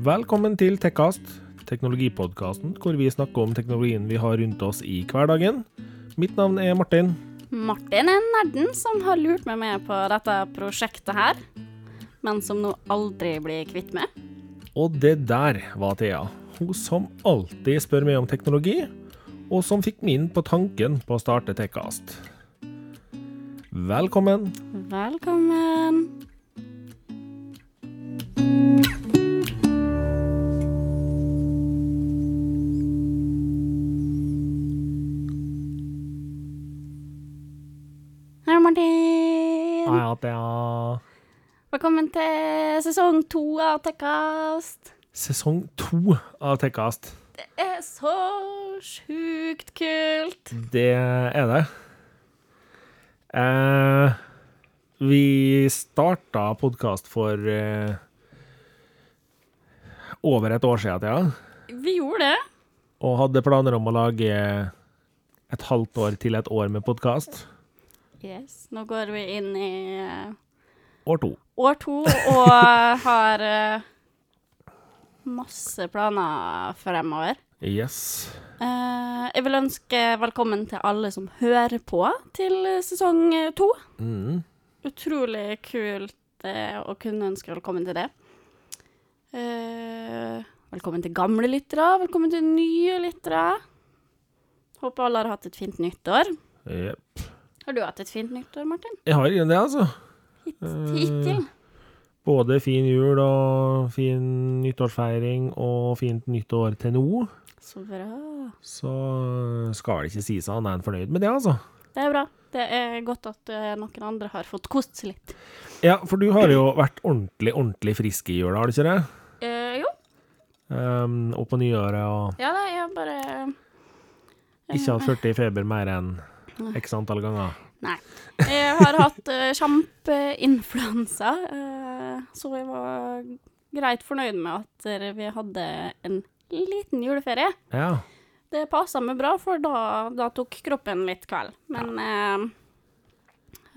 Velkommen til Tekkast, teknologipodkasten hvor vi snakker om teknologien vi har rundt oss i hverdagen. Mitt navn er Martin. Martin er nerden som har lurt meg med på dette prosjektet her, men som nå aldri blir kvitt med. Og det der var Thea. Hun som alltid spør meg om teknologi, og som fikk min på tanken på å starte Tekkast. Velkommen. Velkommen. Martin. Hei, Thea. Velkommen til sesong to av Tekkast. Sesong to av Tekkast. Det er så sjukt kult. Det er det. Eh, vi starta podkast for eh, over et år siden, Thea. Vi gjorde det. Og hadde planer om å lage et halvt år til et år med podkast. Yes. Nå går vi inn i eh, År to. år to og har eh, masse planer fremover. Yes. Uh, jeg vil ønske velkommen til alle som hører på til sesong eh, to. Mm. Utrolig kult uh, å kunne ønske velkommen til det. Uh, velkommen til gamle lyttere, velkommen til nye lyttere. Håper alle har hatt et fint nyttår. Jep. Har du hatt et fint nyttår, Martin? Jeg har ikke det, altså. Hit, Eh, hittil? Både fin jul og fin nyttårsfeiring og fint nyttår til nå. Så bra. Så skal det ikke si seg han er fornøyd med det, altså. Det er bra. Det er godt at eh, noen andre har fått kost seg litt. Ja, for du har jo vært ordentlig, ordentlig frisk i jula, har du ikke det? Eh, jo. Um, og på nyåret og Ja, det er bare ikke hatt 40 i feber mer enn x antall ganger. Nei. Jeg har hatt uh, kjempeinfluensa, uh, så jeg var greit fornøyd med at vi hadde en liten juleferie. Ja. Det passa meg bra, for da, da tok kroppen litt kveld. Men eh,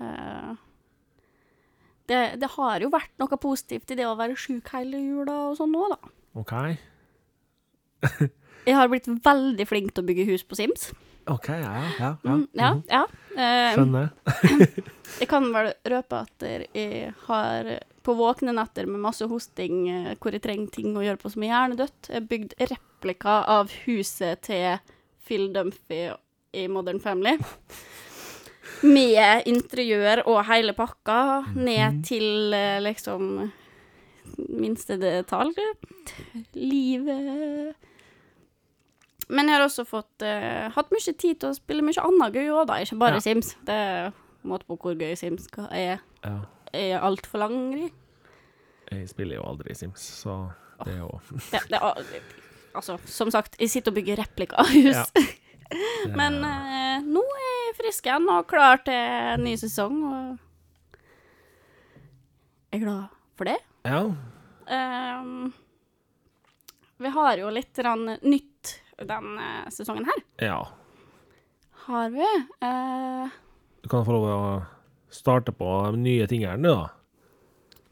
uh, det, det har jo vært noe positivt i det å være sjuk hele jula og sånn òg, da. OK. Jeg har blitt veldig flink til å bygge hus på Sims. OK, ja, ja. ja. Mm, ja, mhm. ja. Eh, Skjønner. Jeg kan vel røpe at jeg har på våkne netter med masse hosting eh, hvor jeg trenger ting å gjøre på som er hjernedødt. Bygd replika av huset til Phil Dumphy i Modern Family. Med interiør og hele pakka, ned til eh, liksom minste detalj. Livet Men jeg har også fått uh, hatt mye tid til å spille mye annet gøy òg, da. Ikke bare Ja. Sims. Det er måte på hvor gøy Sims er, Ja. er altfor langrig. Jeg spiller jo aldri Sims, så det er jo Det, det, er- altså, som sagt, jeg sitter og bygger replika av hus. Ja. Men eh, nå er jeg frisk igjen og klar til en ny sesong, og jeg er glad for det. Ja. Ehm, vi har jo litt rann, nytt denne sesongen her. ja. Har vi? Uh, Du kan få lov å starte på de nye tingene, da.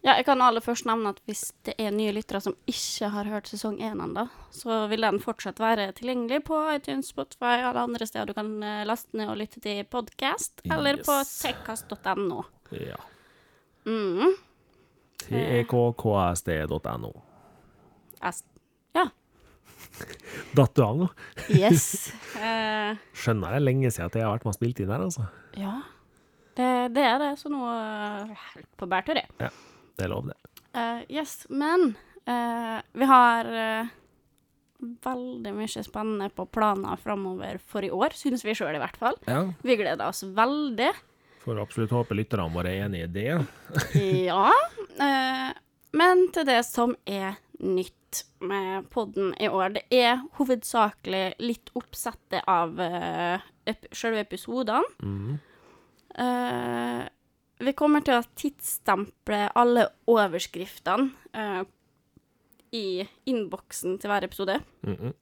ja, jeg kan aller først nevne at hvis det er nye lyttere som ikke har hørt sesong én ennå, så vil den fortsatt være tilgjengelig på iTunes, Spotify og alle andre steder du kan eh, laste ned og lytte til podkast, eller på tekkast.no. Ja. Mm. tekkksd.no. Ja. Datt du av nå? Yes. Eh, Skjønner det er lenge siden at jeg har vært med og spilt inn her, altså. ja. Det, det er det, så nå uh, på bærtur, jeg. Det er lov, det. Eh, yes, men eh, vi har eh, veldig mye spennende på planer framover for i år, synes vi sjøl i hvert fall. Ja. Vi gleder oss veldig. Får absolutt håpe lytterne våre er enig i det. Ja. eh, men til det som er nytt med podden i år, det er hovedsakelig litt oppsettet av uh, ep selve episodene. Mm. Uh, vi kommer til å tidsstemple alle overskriftene uh, i innboksen til hver episode. Mhm.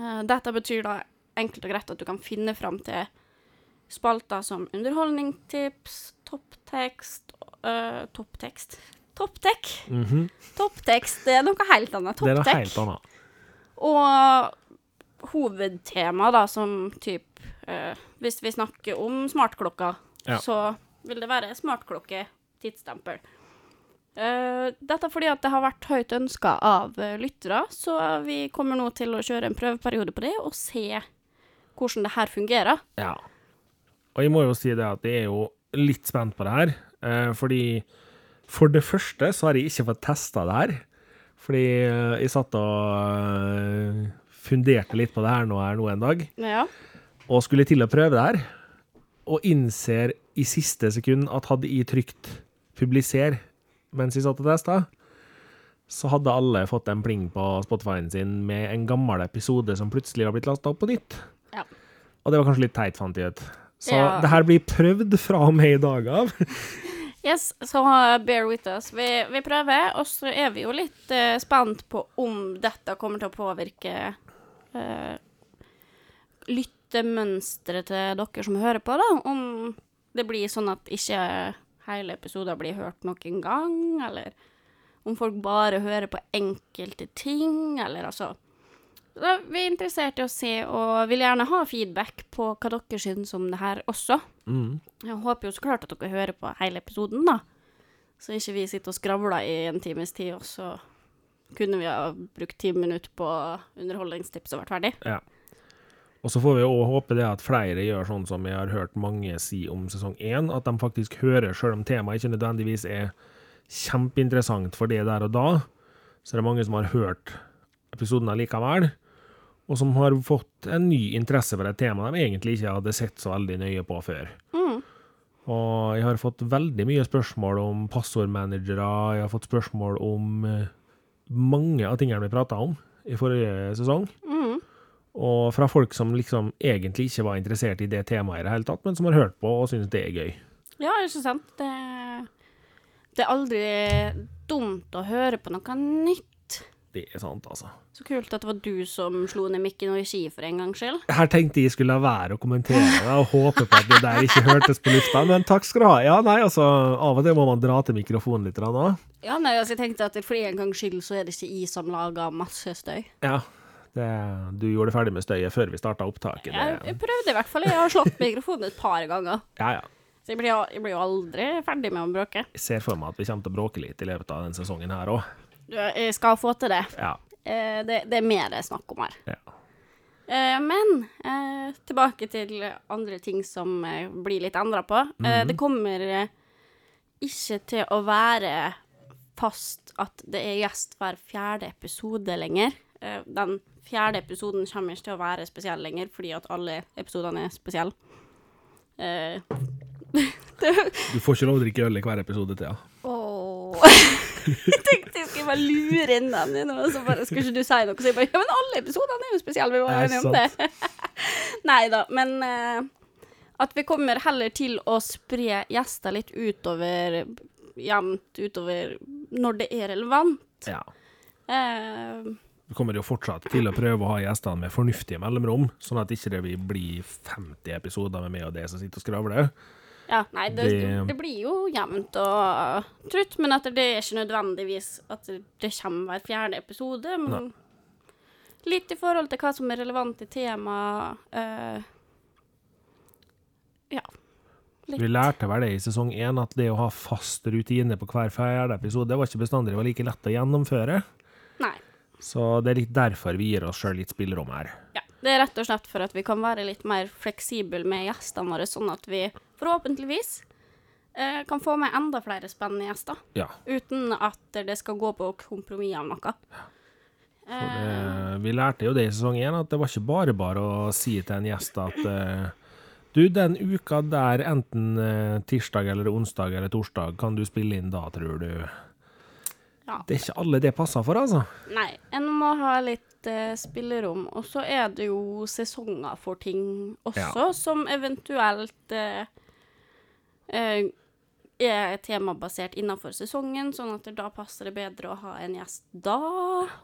uh, dette betyr da enkelt og greit at du kan finne fram til spalter som underholdningstips, topptekst, uh, topptekst, Topptek. -hmm. Topptekst det er noe helt annet. Det er noe helt annet. Og hovedtema, da, som typ eh, Hvis vi snakker om smartklokker, Ja. så vil det være smartklokke, tidsstempel. Eh, dette fordi at det har vært høyt ønska av eh, lyttere, så vi kommer nå til å kjøre en prøveperiode på det og se hvordan det her fungerer. Ja. Og jeg må jo si det at jeg er jo litt spent på det her, eh, fordi for det første så har jeg ikke fått testa det her. Fordi eh, jeg satt og eh, funderte litt på det her nå, her nå en dag, Ja. og skulle til å prøve det her, og innser i siste sekund at hadde jeg trykt 'publiser' mens jeg satt og testa, så hadde alle fått en pling på Spotify-en sin med en gammel episode som plutselig har blitt lasta opp på nytt. Ja. Og det var kanskje litt teit, fant jeg ut. Så Ja. det her blir prøvd fra og med i dag av. Yes, så bear with us. Vi, vi prøver, og så er vi jo litt uh, spent på om dette kommer til å påvirke uh, lyttemønsteret til dere som hører på, da. Om det blir sånn at ikke hele episoder blir hørt noen gang, eller om folk bare hører på enkelte ting, eller altså så Vi er interessert i å se, og vil gjerne ha feedback på hva dere syns om det her også. Mm. Jeg håper jo så klart at dere hører på hele episoden, da. Så ikke vi sitter og skravler i en times tid, og så kunne vi ha brukt ti minutter på underholdningstips og vært ferdig. Ja. Og så får vi òg håpe det at flere gjør sånn som jeg har hørt mange si om sesong én, at de faktisk hører, sjøl om temaet ikke nødvendigvis er kjempeinteressant for det der og da, så det er mange som har hørt episoden allikevel, og som har fått en ny interesse for et tema de egentlig ikke hadde sett så veldig nøye på før. Mm. Og jeg har fått veldig mye spørsmål om passordmanagere, jeg har fått spørsmål om eh, mange av tingene vi prata om i forrige sesong. Mm. Og fra folk som liksom egentlig ikke var interessert i det temaet i det hele tatt, men som har hørt på og syns det er gøy. Ja, ikke sant? Det, det er aldri dumt å høre på noe nytt. Det er sant, altså. Så kult at det var du som slo ned mikken og i ski for en gangs skyld. Her tenkte jeg skulle la være å kommentere det og håpe på at det der ikke hørtes på lufta, men takk skal du ha. Ja, nei, altså, av og til må man dra til mikrofonen litt òg. Ja, nei, altså, jeg tenkte at for en gangs skyld så er det ikke jeg som lager masse støy. Ja. Det, du gjorde det ferdig med støyet før vi starta opptaket. Jeg, jeg prøvde i hvert fall. Jeg har slått mikrofonen et par ganger. ja, ja. Så jeg blir, jeg blir jo aldri ferdig med å bråke. Jeg ser for meg at vi kommer til å bråke litt i løpet av denne sesongen her òg. Jeg skal få til det. Ja. Eh, Det, det er mer det er snakk om her. ja. Eh, Men eh, tilbake til andre ting som eh, blir litt endra på. Eh, Det kommer eh, ikke til å være fast at det er gjest hver fjerde episode lenger. Eh, Den fjerde episoden kommer ikke til å være spesiell lenger, fordi at alle episodene er spesielle. Eh, Du får ikke lov å drikke øl i hver episode til, ja. Åh. jeg tenkte jeg skulle bare lure inn den, inn, og så bare skulle ikke du si noe. Så jeg bare Ja, men alle episodene er jo spesielle, vi var enige om det. Nei da, men uh, at vi kommer heller til å spre gjester litt utover jevnt utover når det er relevant. ja. Uh, Vi kommer jo fortsatt til å prøve å ha gjestene med fornuftige mellomrom, sånn at ikke det ikke blir 50 episoder med meg og det som sitter og skravler. Ja, nei, det, Det- det blir jo jevnt og trutt, men at det er ikke nødvendigvis at det kommer hver fjerde episode. Men litt i forhold til hva som er relevant i temaet. eh, ja. Litt. Vi lærte vel det i sesong én, at det å ha fast rutine på hver fjerde episode var ikke bestandig det var like lett å gjennomføre. Nei. Så det er litt derfor vi gir oss sjøl litt spillerom her. Ja, det er rett og slett for at vi kan være litt mer fleksible med gjestene våre, sånn at vi forhåpentligvis eh, kan få med enda flere spennende gjester, Ja. uten at det skal gå på kompromiss av noe. For det, vi lærte jo det i sesong én, at det var ikke bare bare å si til en gjest at eh, du, den uka der, enten eh, tirsdag eller onsdag eller torsdag, kan du spille inn da, tror du? Ja. Det er ikke alle det passer for, altså. Nei, en må ha litt eh, spillerom. Og så er det jo sesonger for ting også, som eventuelt eh, eh, er temabasert innenfor sesongen, sånn at da passer det bedre å ha en gjest da,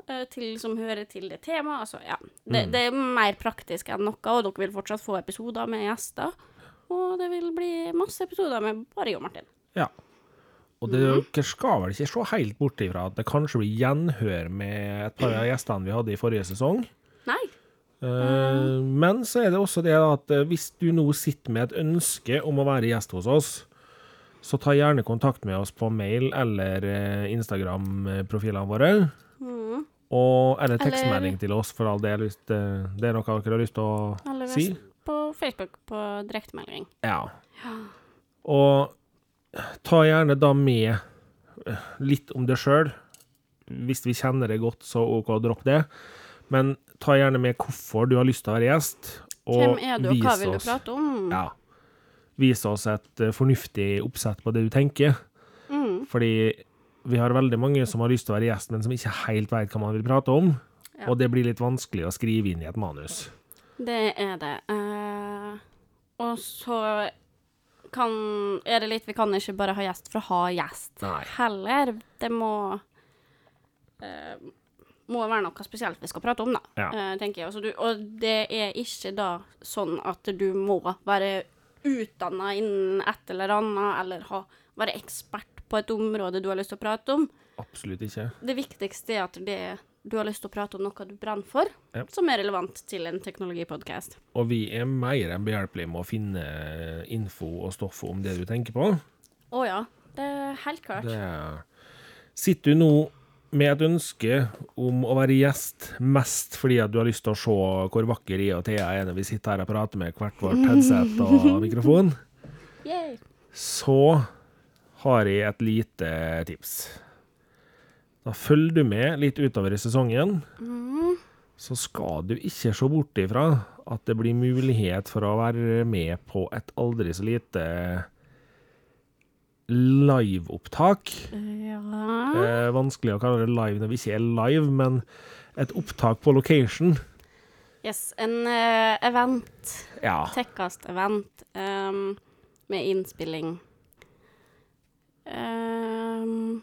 eh, til, som hører til det temaet. Altså, ja. Det, det er mer praktisk enn noe, og dere vil fortsatt få episoder med gjester. Og det vil bli masse episoder med bare jeg og Martin. Ja. Og dere skal vel ikke se helt bort ifra at det kanskje blir gjenhør med et par av gjestene vi hadde i forrige sesong. Nei. Eh, Men så er det også det at eh, hvis du nå sitter med et ønske om å være gjest hos oss, så ta gjerne kontakt med oss på mail eller eh, Instagram-profilene våre. Mm. Og, eller Eller- tekstmelding til oss, for all del, hvis det, det er noe dere har lyst til å Eller si. Eller på Facebook på direktemelding. Ja. Og ta gjerne da med litt om det sjøl. Hvis vi kjenner det godt, så OK, dropp det. Men ta gjerne med hvorfor du har lyst til å være gjest. Og Hvem er du, og hva vil du prate om? Ja. Vise oss et eh, fornuftig oppsett på det du tenker. Mm. Fordi vi har veldig mange som har lyst til å være gjest, men som ikke helt vet hva man vil prate om. Ja. Og det blir litt vanskelig å skrive inn i et manus. Det er det. Eh, og så kan Er det litt Vi kan ikke bare ha gjest for å ha gjest Nei. heller. Det må eh, må være noe spesielt vi skal prate om, da. Ja. eh, tenker jeg. Altså, du, og det er ikke da sånn at du må være utdanna innen et eller annet, eller ha, være ekspert på et område du har lyst til å prate om. Absolutt ikke. Det viktigste er at det, du har lyst til å prate om noe du brenner for, Ja. som er relevant til en teknologipodkast. Og vi er mer enn behjelpelige med å finne info og stoff om det du tenker på. Å ja, det er helt klart. Det Sitter du nå med et ønske om å være gjest mest fordi at du har lyst til å se hvor vakker jeg og Thea er når vi sitter her og prater med hvert vårt headset og mikrofon, så har jeg et lite tips. Da følger du med litt utover i sesongen, så skal du ikke se bort ifra at det blir mulighet for å være med på et aldri så lite liveopptak. Ja Eh, vanskelig å kalle det live når vi ikke er live, men et opptak på location. Yes, en uh, event. Ja. Tekkast-event um, med innspilling. Um.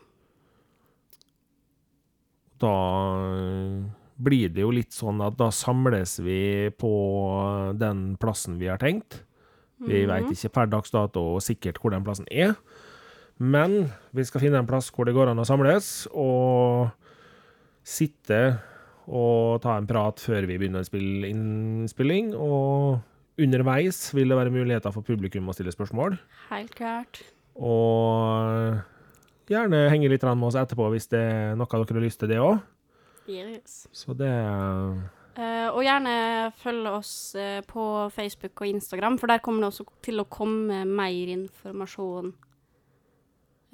Da eh, blir det jo litt sånn at da samles vi på den plassen vi har tenkt. Vi Mhm. veit ikke per dags dato sikkert hvor den plassen er, men vi skal finne en plass hvor det går an å samles, og sitte og ta en prat før vi begynner innspilling, og underveis vil det være muligheter for publikum å stille spørsmål. helt klart. Og gjerne henge litt med oss etterpå hvis det er noe dere har lyst til, det òg. Yes. Så det Uh, og gjerne følg oss uh, på Facebook og Instagram, for der kommer det også til å komme mer informasjon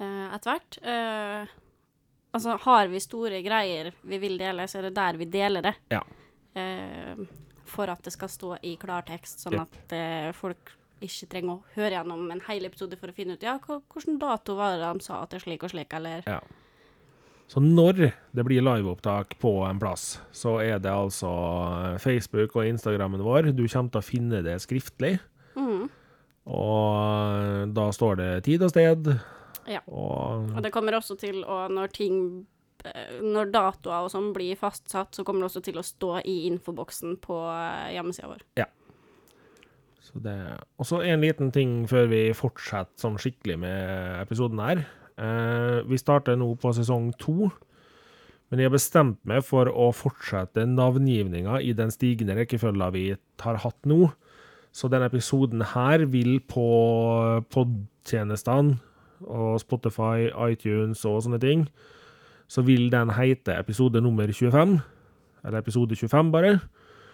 etter hvert. Eh, altså, har vi store greier vi vil dele, så er det der vi deler det. Ja. Eh, for at det skal stå i klartekst, sånn yep. at eh, folk ikke trenger å høre gjennom en hel episode for å finne ut ja, hvilken dato var det de sa at det er slik og slik, eller Ja. Så når det blir liveopptak på en plass, så er det altså Facebook og Instagrammen vår. Du kommer til å finne det skriftlig. Mm. Og da står det tid og sted. Ja. Og Og det kommer også til å, når ting eh, Når datoer og sånn blir fastsatt, så kommer det også til å stå i infoboksen på eh, hjemmesida vår. Så det Og så en liten ting før vi fortsetter sånn skikkelig med episoden her. Eh, vi starter nå på sesong to, men jeg har bestemt meg for å fortsette navngivninga i den stigende rekkefølga vi har hatt nå. Så denne episoden her vil på podtjenestene og Spotify, iTunes og sånne ting, så vil den hete episode nummer 25. Eller episode 25, bare.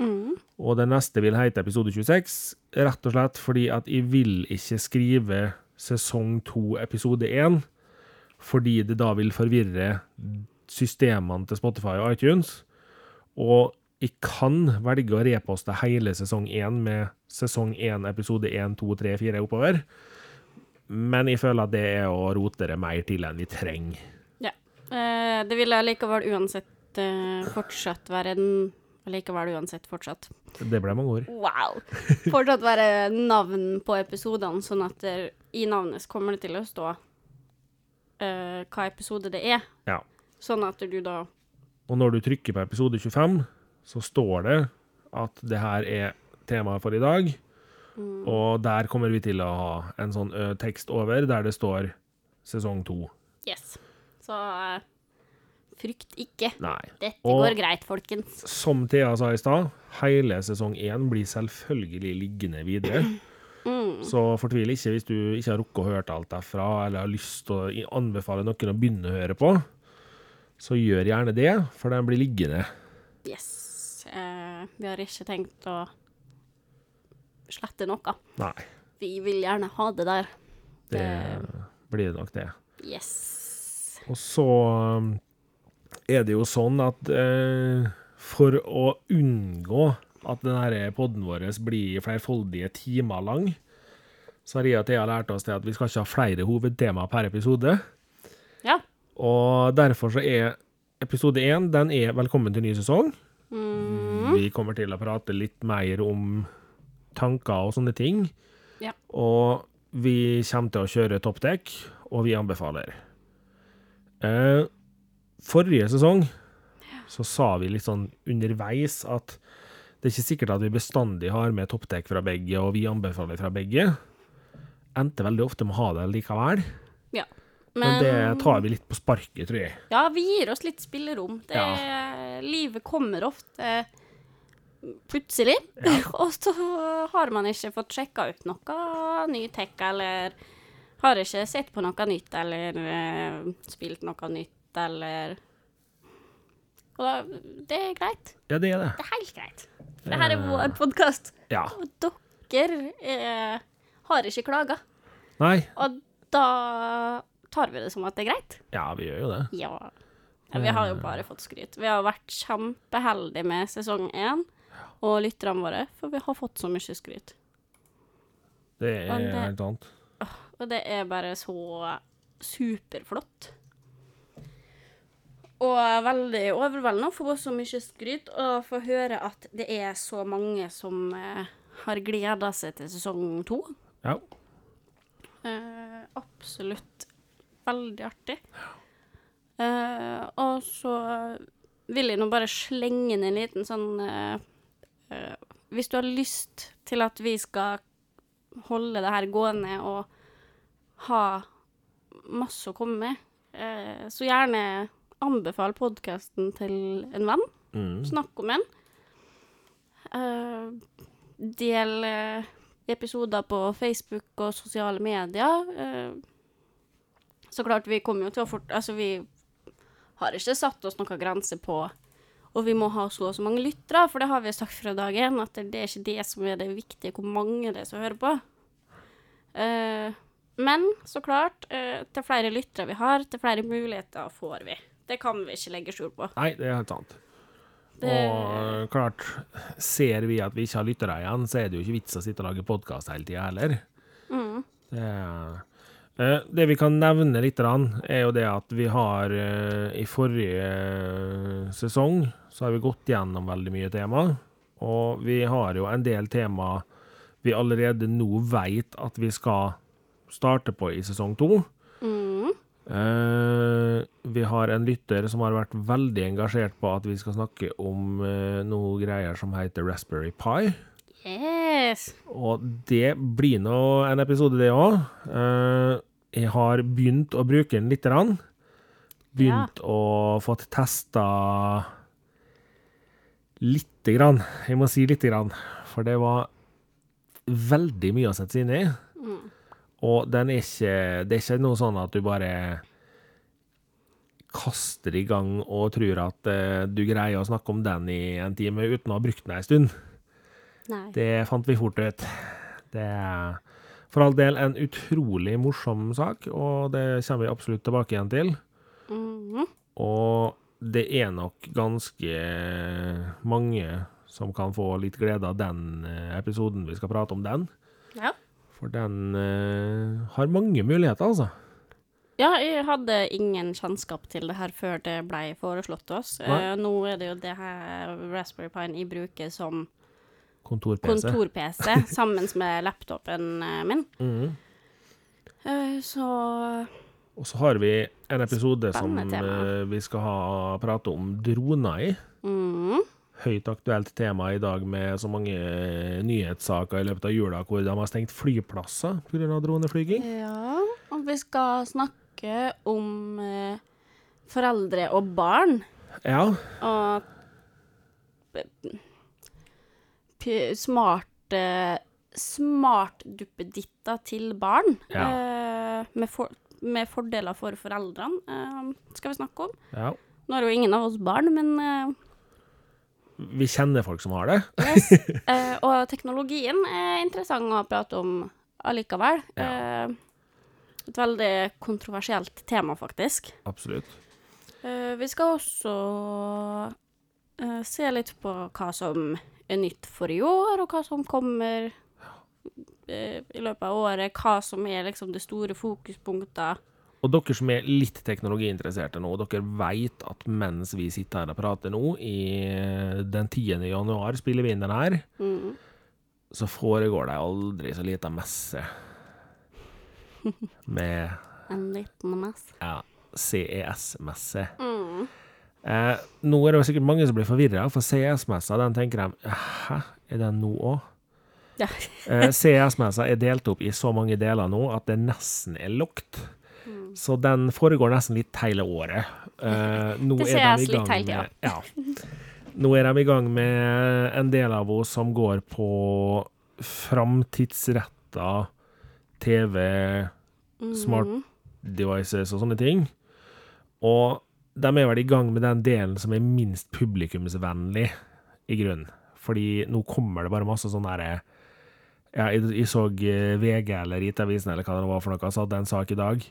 Mm. Og den neste vil hete episode 26, rett og slett fordi at jeg vil ikke skrive sesong 2 episode 1, fordi det da vil forvirre systemene til Spotify og iTunes. Og jeg kan velge å reposte hele sesong 1 med sesong 1 episode 1, 2, 3, 4 oppover. Men jeg føler at det er å rote det mer til enn vi trenger. Eh, det vil allikevel uansett eh, fortsatt være en Allikevel uansett fortsatt Det ble mange ord. Wow! Fortsatt være navn på episodene, sånn at det, i navnet kommer det til å stå eh, hva episode det er. Ja. Sånn at du da Og når du trykker på episode 25, så står det at det her er temaet for i dag. Og der kommer vi til å ha en sånn ø, tekst over der det står sesong 2 Yes. Så uh, frykt ikke. Nei. Dette Og- går greit, folkens. Som Thea sa i stad, hele sesong én blir selvfølgelig liggende videre. Mm. Så fortvil ikke hvis du ikke har rukket å høre alt derfra, eller har lyst til å anbefale noen å begynne å høre på. Så gjør gjerne det, for den blir liggende. Yes. Uh, vi har ikke tenkt å slette noe. Nei, Vi vil gjerne ha det der. det blir det nok det. Yes. Og så um, er det jo sånn at eh, for å unngå at denne podden vår blir flerfoldige timer lang, så har jeg og Thea lært oss det at vi skal ikke ha flere hovedtema per episode. Ja. Og derfor så er episode én den er velkommen til ny sesong. Mm. Vi kommer til å prate litt mer om tanker og sånne ting. Ja. Og vi kommer til å kjøre toppdekk, og vi anbefaler. Eh, forrige sesong så sa vi litt sånn underveis at det er ikke sikkert at vi bestandig har med toppdekk fra begge, og vi anbefaler fra begge. Endte veldig ofte med å ha det likevel, ja. men, det tar vi litt på sparket, tror jeg. Ja, vi gir oss litt spillerom. Det, Livet kommer ofte plutselig, og så har man ikke fått sjekka ut noe ny tech, eller har ikke sett på noe nytt, eller uh, spilt noe nytt, eller Og da, det er greit. Ja, det er det. Det er helt greit. For det her er vår podkast, Ja. og dere eh, har ikke klaga. Nei. Og da tar vi det som at det er greit. Ja, vi gjør jo det. Ja. ja. Vi har jo bare fått skryt. Vi har vært kjempeheldige med sesong én og lytterne våre, for vi har fått så mye skryt. Det er det- helt annet. Og det er bare så superflott. Og veldig overveldende å få så mye skryt og få høre at det er så mange som eh, har gleda seg til sesong to. Ja. Eh, absolutt veldig artig. Eh, og så vil jeg nå bare slenge inn en liten sånn eh, Hvis du har lyst til at vi skal holde det her gående og ha masse å komme med, eh, så gjerne anbefal podkasten til en venn. Mm. Snakk om en. Eh, del eh, episoder på Facebook og sosiale medier. Eh, så klart, vi kommer jo til å fort... Altså, vi har ikke satt oss noen grense på og vi må ha så og så mange lyttere, for det har vi sagt fra dag én, at det er ikke det som er det viktige, hvor mange det er som hører på. Uh, men så klart, uh, til flere lyttere vi har, til flere muligheter får vi. Det kan vi ikke legge skjul på. Nei, det er helt sant. Det- Og klart, ser vi at vi ikke har lyttere igjen, så er det jo ikke vits å sitte og lage podkast hele tida heller. Mm. Det, er- det vi kan nevne litt, er jo det at vi har eh, I forrige eh, sesong så har vi gått gjennom veldig mye tema. Og vi har jo en del tema vi allerede nå veit at vi skal starte på i sesong to. Mm. Eh, vi har en lytter som har vært veldig engasjert på at vi skal snakke om eh, noe greier som heter Raspberry Pi. Yes. Og det blir nå en episode, det òg. Jeg har begynt å bruke den lite grann. Begynt å få testa lite grann. Jeg må si lite grann, for det var veldig mye å sette seg inn i. Mm. Og den er ikke Det er ikke noe sånn at du bare kaster i gang og tror at uh, du greier å snakke om den i en time uten å ha brukt den ei stund. Nei. Det fant vi fort ut. Det er for all del en utrolig morsom sak, og det kommer vi absolutt tilbake igjen til. Mhm. Og det er nok ganske mange som kan få litt glede av den eh, episoden vi skal prate om den. Ja. For den uh, har mange muligheter, altså. Ja, jeg hadde ingen kjennskap til det her før det ble foreslått til oss. Eh, nå er det jo det her Raspberry Pine jeg bruker som Kontor-PC. kontor-PC sammen med laptopen eh, min. Eh, så Og så har vi en episode som tema. eh, vi skal ha prate om droner i. mm, høyt aktuelt tema i dag med så mange nyhetssaker i løpet av jula hvor de har stengt flyplasser pga. droneflyging. Ja, og vi skal snakke om foreldre og barn. Ja. Og smarte smartduppeditter til barn. eh, med, for, med fordeler for foreldrene, eh, skal vi snakke om. ja. Nå har jo ingen av oss barn, men eh, Vi kjenner folk som har det. yes. eh, Og teknologien er interessant å prate om allikevel. Ja. Eh, et veldig kontroversielt tema, faktisk. Absolutt. Eh, vi skal også eh, se litt på hva som er nytt for i år, og hva som kommer uh, i løpet av året. Hva som er liksom det store fokuspunktet. Og dere som er litt teknologiinteresserte nå, dere vet at mens vi sitter her og prater nå, i den 10. januar spiller vi inn den her, Mm. så foregår det aldri så lita messe med En liten messe? ja, CES-messe. Mm. Eh, nå er det jo sikkert mange som blir forvirra, for CS-messa, den tenker de Hæ, er den nå òg? Ja. Eh, CS-messa er delt opp i så mange deler nå at det nesten er lukket. Mm. Så den foregår nesten litt hele året. Eh, nå Det er de i gang litt hele tida. Ja. Nå er de i gang med en del av oss som går på framtidsretta TV, smart Mhm. devices og sånne ting. Og de er vel i gang med den delen som er minst publikumsvennlig, i grunnen. Fordi nå kommer det bare masse sånn derre ja, jeg, jeg så eh, VG eller IT-avisen eller hva det var for noe, så hadde en sak i dag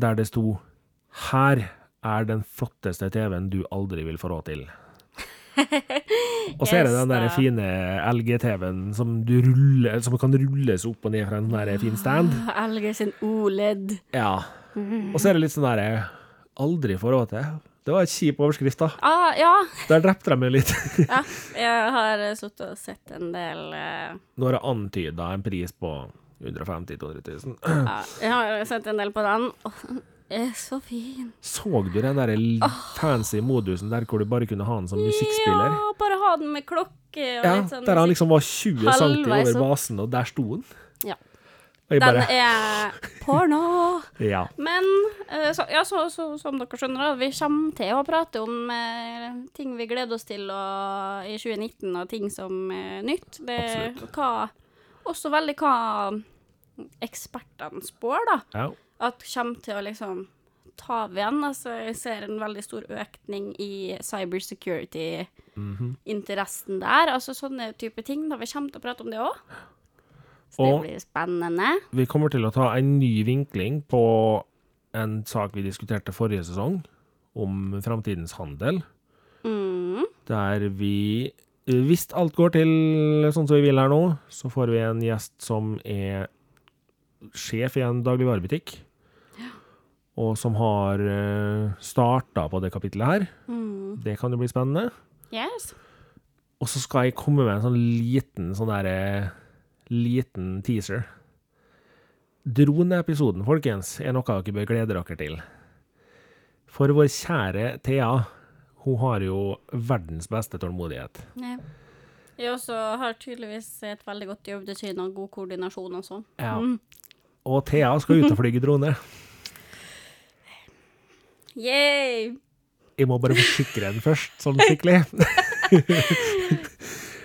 der det sto 'Her er den flotteste TV-en du aldri vil få råd til'. Og så er det den der fine LG-TV-en som, som kan rulles opp og ned fra en sånn fin stand. LG sin OLED. Ja. Og så er det litt sånn derre Aldri får råd til. Det var et kjip overskrift, da. Ah, ja. Der drepte de meg litt. ja. Jeg har eh, sittet og sett en del uh... Nå har jeg antyda en pris på 150 000-200 000. ja, Jeg har sett en del på den. Oh, den er så fin. Så du den der l- fancy modusen der hvor du bare kunne ha den som musikkspiller? Ja, bare ha den med klokke og Ja, litt sånn der han liksom var 20 cm over basen, og der sto den. Ja. Den er porno. Ja. Men eh, så, ja, så, så, som dere skjønner, vi kommer til å prate om eh, ting vi gleder oss til og, i 2019, og ting som er nytt. Det, er hva, også veldig hva ekspertene spår, da. ja. At kommer til å liksom ta av igjen. Altså, jeg ser en veldig stor økning i cybersecurity-interessen Mhm. der. Altså sånne type ting. Da vi kommer til å prate om det òg. Så det Og- blir spennende. Vi kommer til å ta en ny vinkling på en sak vi diskuterte forrige sesong, om framtidens handel. Mm. Der vi Hvis alt går til sånn som vi vil her nå, så får vi en gjest som er sjef i en dagligvarebutikk. Og som har starta på det kapitlet her. Mm. Det kan jo bli spennende. Yes. Og så skal jeg komme med en sånn liten sånn derre Liten teaser. Droneepisoden, folkens, er noe dere bør glede dere til. For vår kjære Thea, hun har jo verdens beste tålmodighet. Ja. Jeg også har tydeligvis et veldig godt jobbdesign og god koordinasjon og sånn. Ja. Mm. Og Thea skal ut og flyge drone. Yay! Jeg må bare forsikre den først, sånn skikkelig.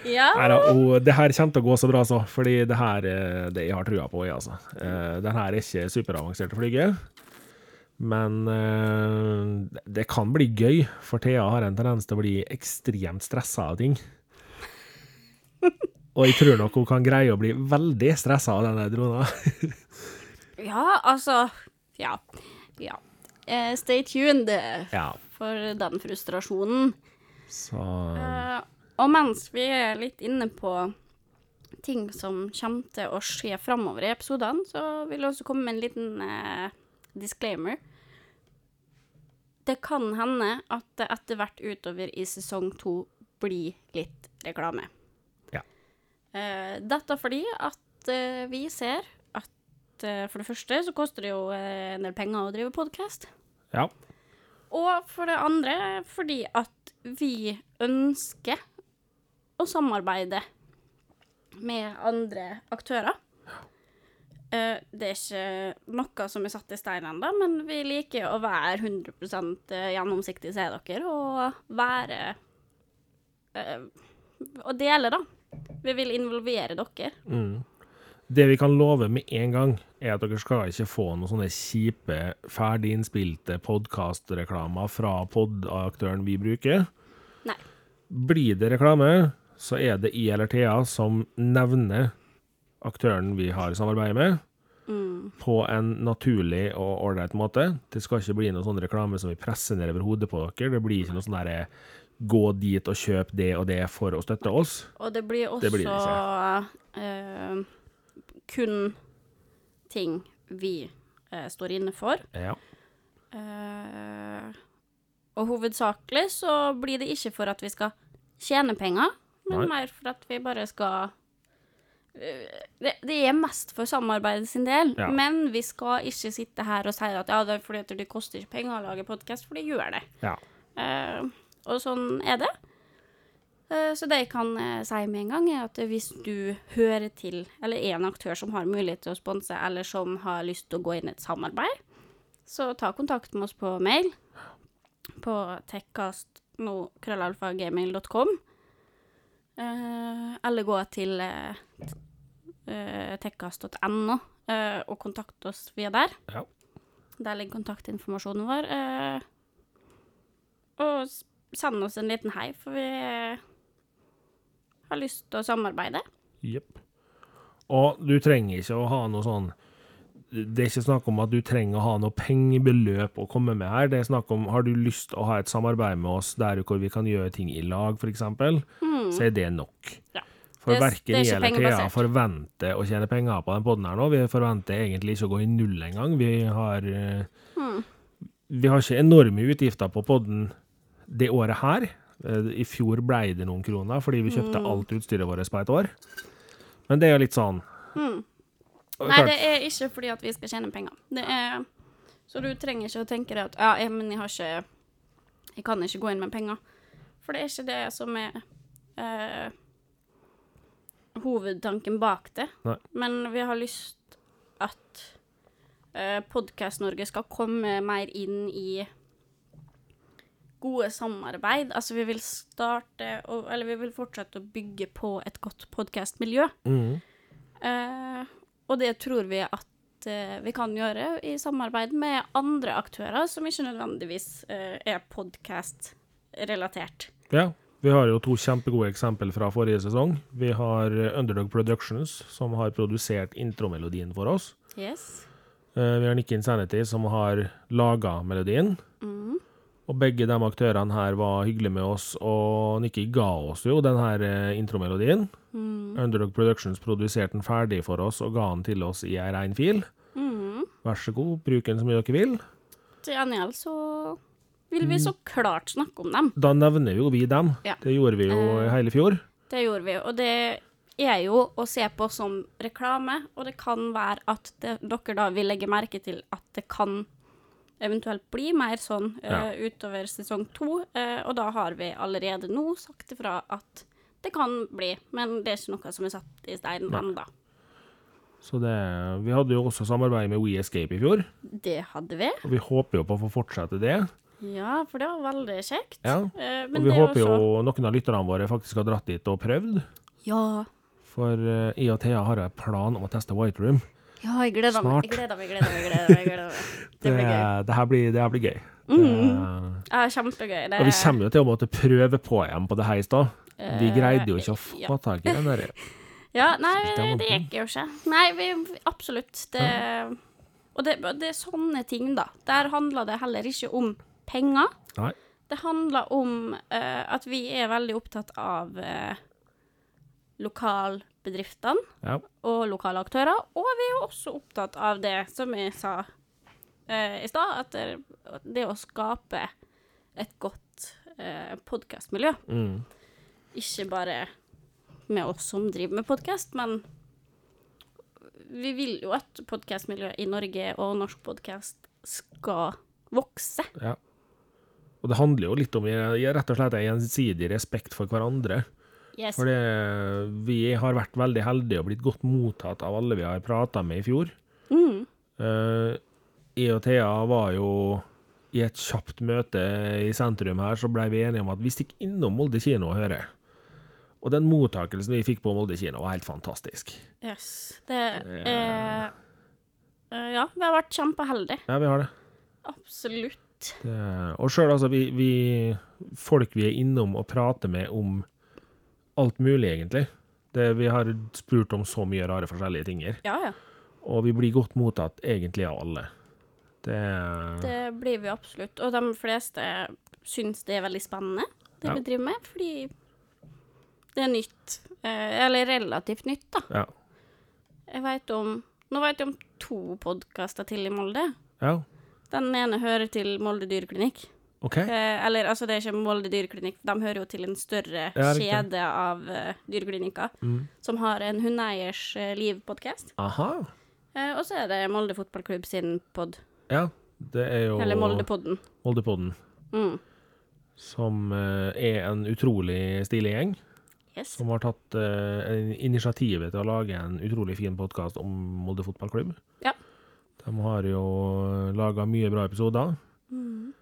Ja. Neida, og det her kommer til å gå så bra, så. Fordi det her eh, det jeg har trua på, jeg, altså. Eh, Den her er ikke superavansert å flyge. Men eh, det kan bli gøy, for Thea har en tendens til å bli ekstremt stressa av ting. Og jeg tror nok hun kan greie å bli veldig stressa av denne drona. ja, altså Ja. Ja. Stay tuned Ja, for den frustrasjonen. så Eh, og mens vi er litt inne på ting som kommer til å skje framover i episodene, så vil jeg også komme med en liten eh, disclaimer. Det kan hende at det etter hvert utover i sesong to blir litt reklame. Ja. Eh, dette fordi at eh, vi ser at eh, for det første så koster det jo eh, en del penger å drive podkast. ja. Og for det andre fordi at vi ønsker å samarbeide med andre aktører. Eh, det er ikke noe som er satt i stein ennå, men vi liker å være 100 gjennomsiktig, sier dere, og være eh, Og dele, da. Vi vil involvere dere. Mm. Det vi kan love med en gang, er at dere skal ikke få noen sånne kjipe, ferdig innspilte podkastreklamer fra pod-aktøren vi bruker. Nei. Blir det reklame, så er det I eller Thea som nevner aktøren vi har samarbeid med, Mm. på en naturlig og ålreit måte. Det skal ikke bli noen sånn reklame som vi presser ned over hodet på dere. Det blir ikke noe sånn derre gå dit og kjøp det og det for å støtte oss. Og det blir også Det blir eh, kun ting vi eh, står inne for. Ja. Eh, og hovedsakelig så blir det ikke for at vi skal tjene penger, men Nei. mer for at vi bare skal eh, det, det er mest for samarbeidet sin del, Ja. men vi skal ikke sitte her og si at ja, det er fordi det koster ikke penger å lage podkast, for det gjør det. ja. Uh, og sånn er det. Uh, så det jeg kan uh, si med en gang, er at hvis du hører til, eller er en aktør som har mulighet til å sponse, eller som har lyst til å gå inn i et samarbeid, så ta kontakt med oss på mail på tekkast.no.krøllalfagaming.com. Eh, eller gå til eh, eh, tekkast.no eh, og kontakte oss via der. Ja. Der ligger kontaktinformasjonen vår. Eh, og send oss en liten hei, for vi eh, har lyst til å samarbeide. Jepp. Og du trenger ikke å ha noe sånn Det er ikke snakk om at du trenger å ha noe pengebeløp å komme med her. Det er snakk om har du lyst til å ha et samarbeid med oss der hvor vi kan gjøre ting i lag, f.eks., så er det nok. Ja. For er- verken er jeg eller Thea forventer å tjene penger på den poden her nå. Vi forventer egentlig ikke å gå i null engang. Vi har mm. Vi har ikke enorme utgifter på poden det året her. Eh, I fjor ble det noen kroner fordi vi kjøpte alt utstyret vårt på et år. Men det er jo litt sånn Og Nei, det er ikke fordi at vi skal tjene penger. Det er Så du trenger ikke å tenke deg at ja, jeg, men jeg har ikke Jeg kan ikke gå inn med penger. For det er ikke det som er eh, hovedtanken bak det. Nei. Men vi har lyst at eh, Podkast-Norge skal komme mer inn i gode samarbeid. Altså, vi vil starte Eller vi vil fortsette å bygge på et godt podkastmiljø. Mm. Eh, og det tror vi at eh, vi kan gjøre i samarbeid med andre aktører som ikke nødvendigvis eh, er podkast-relatert. Ja. Vi har jo to kjempegode eksempel fra forrige sesong. Vi har eh, Underdog Productions, som har produsert intromelodien for oss. Yes. Eh, Vi har Nick Insanity, som har laga melodien. Mm. Og begge de aktørene her var hyggelige med oss, og Nikki ga oss jo den her eh, intromelodien. Mm. Underdog Productions produserte den ferdig for oss og ga den til oss i ei rein fil. Mm. Vær så god, bruk den så mye dere vil. Til gjengjeld så vil vi så klart snakke om dem. Da nevner jo vi dem. Ja. Det gjorde vi jo i Eh. hele fjor. Det gjorde vi, og det er jo å se på som reklame, og det kan være at det, dere da vil legge merke til at det kan eventuelt bli mer sånn Ja. eh, utover sesong to, Uh, og da har vi allerede nå sagt ifra at det kan bli, men det er ikke noe som er satt i stein ennå. Så det, vi hadde jo også samarbeid med We Escape i fjor, Det hadde vi. og vi håper jo på å få fortsette det. Ja, for det var veldig kjekt. Ja, Eh, Og vi er håper jo noen av lytterne våre faktisk har dratt dit og prøvd. Ja. For uh, jeg og Thea har en plan om å teste White Room. Ja, jeg gleder meg. Jeg gleder meg, jeg gleder meg. Jeg gleder meg, jeg gleder meg. Det blir gøy. det her blir, det her blir gøy. Mhm. Det- kjempegøy. Det, og vi kommer jo til å måtte prøve på igjen på det her i stad. Vi Eh, greide jo ikke å få ja. tak i den der. Ja, nei, det, gikk jo ikke. Nei, vi, absolutt. Det, og det, det er sånne ting, da. Der handler det heller ikke om penger. Nei. Det handler om uh, at vi er veldig opptatt av uh, lokalbedriftene Ja. og lokale aktører. Og vi er også opptatt av det som jeg sa eh, i stad, at det, det å skape et godt eh, podkastmiljø. Mm. Ikke bare med oss som driver med podkast, men vi vil jo at podkastmiljøet i Norge og norsk podkast skal vokse. ja. Og det handler jo litt om rett og slett en gjensidig respekt for hverandre. Yes. For vi har vært veldig heldige og blitt godt mottatt av alle vi har prata med i fjor. Mm. Uh, jeg og Thea var jo i et kjapt møte i sentrum her, så blei vi enige om at vi stikker innom Molde kino og hører. Og den mottakelsen vi fikk på Molde kino, var helt fantastisk. yes. Det er uh, Ja, vi har vært kjempeheldige. Ja, vi har det. Absolutt. det og sjøl, altså, vi, vi Folk vi er innom og prater med om alt mulig, egentlig. Det, vi har spurt om så mye rare forskjellige ting her. Ja, ja. Og vi blir godt mottatt egentlig av alle. Det, Det blir vi absolutt. Og de fleste syns det er veldig spennende, det Ja. vi driver med, fordi det er nytt. Eh, eller relativt nytt, da. Ja. Jeg vet om Nå veit jeg om to podkaster til i Molde. ja. Den ene hører til Molde dyreklinikk. OK. Eh, eller altså, det er ikke Molde dyreklinikk, de hører jo til en større Ja, kjede av uh, dyreklinikker Mm. som har en hundeeiers uh, liv-podkast. Eh, og så er det Molde fotballklubb sin pod. Ja. Det er jo Eller Moldepodden. Moldepodden, Mm. som uh, er en utrolig stilig gjeng. Yes. Som har tatt uh, initiativet til å lage en utrolig fin podkast om Molde fotballklubb. Ja. De har jo laga mye bra episoder. Mm.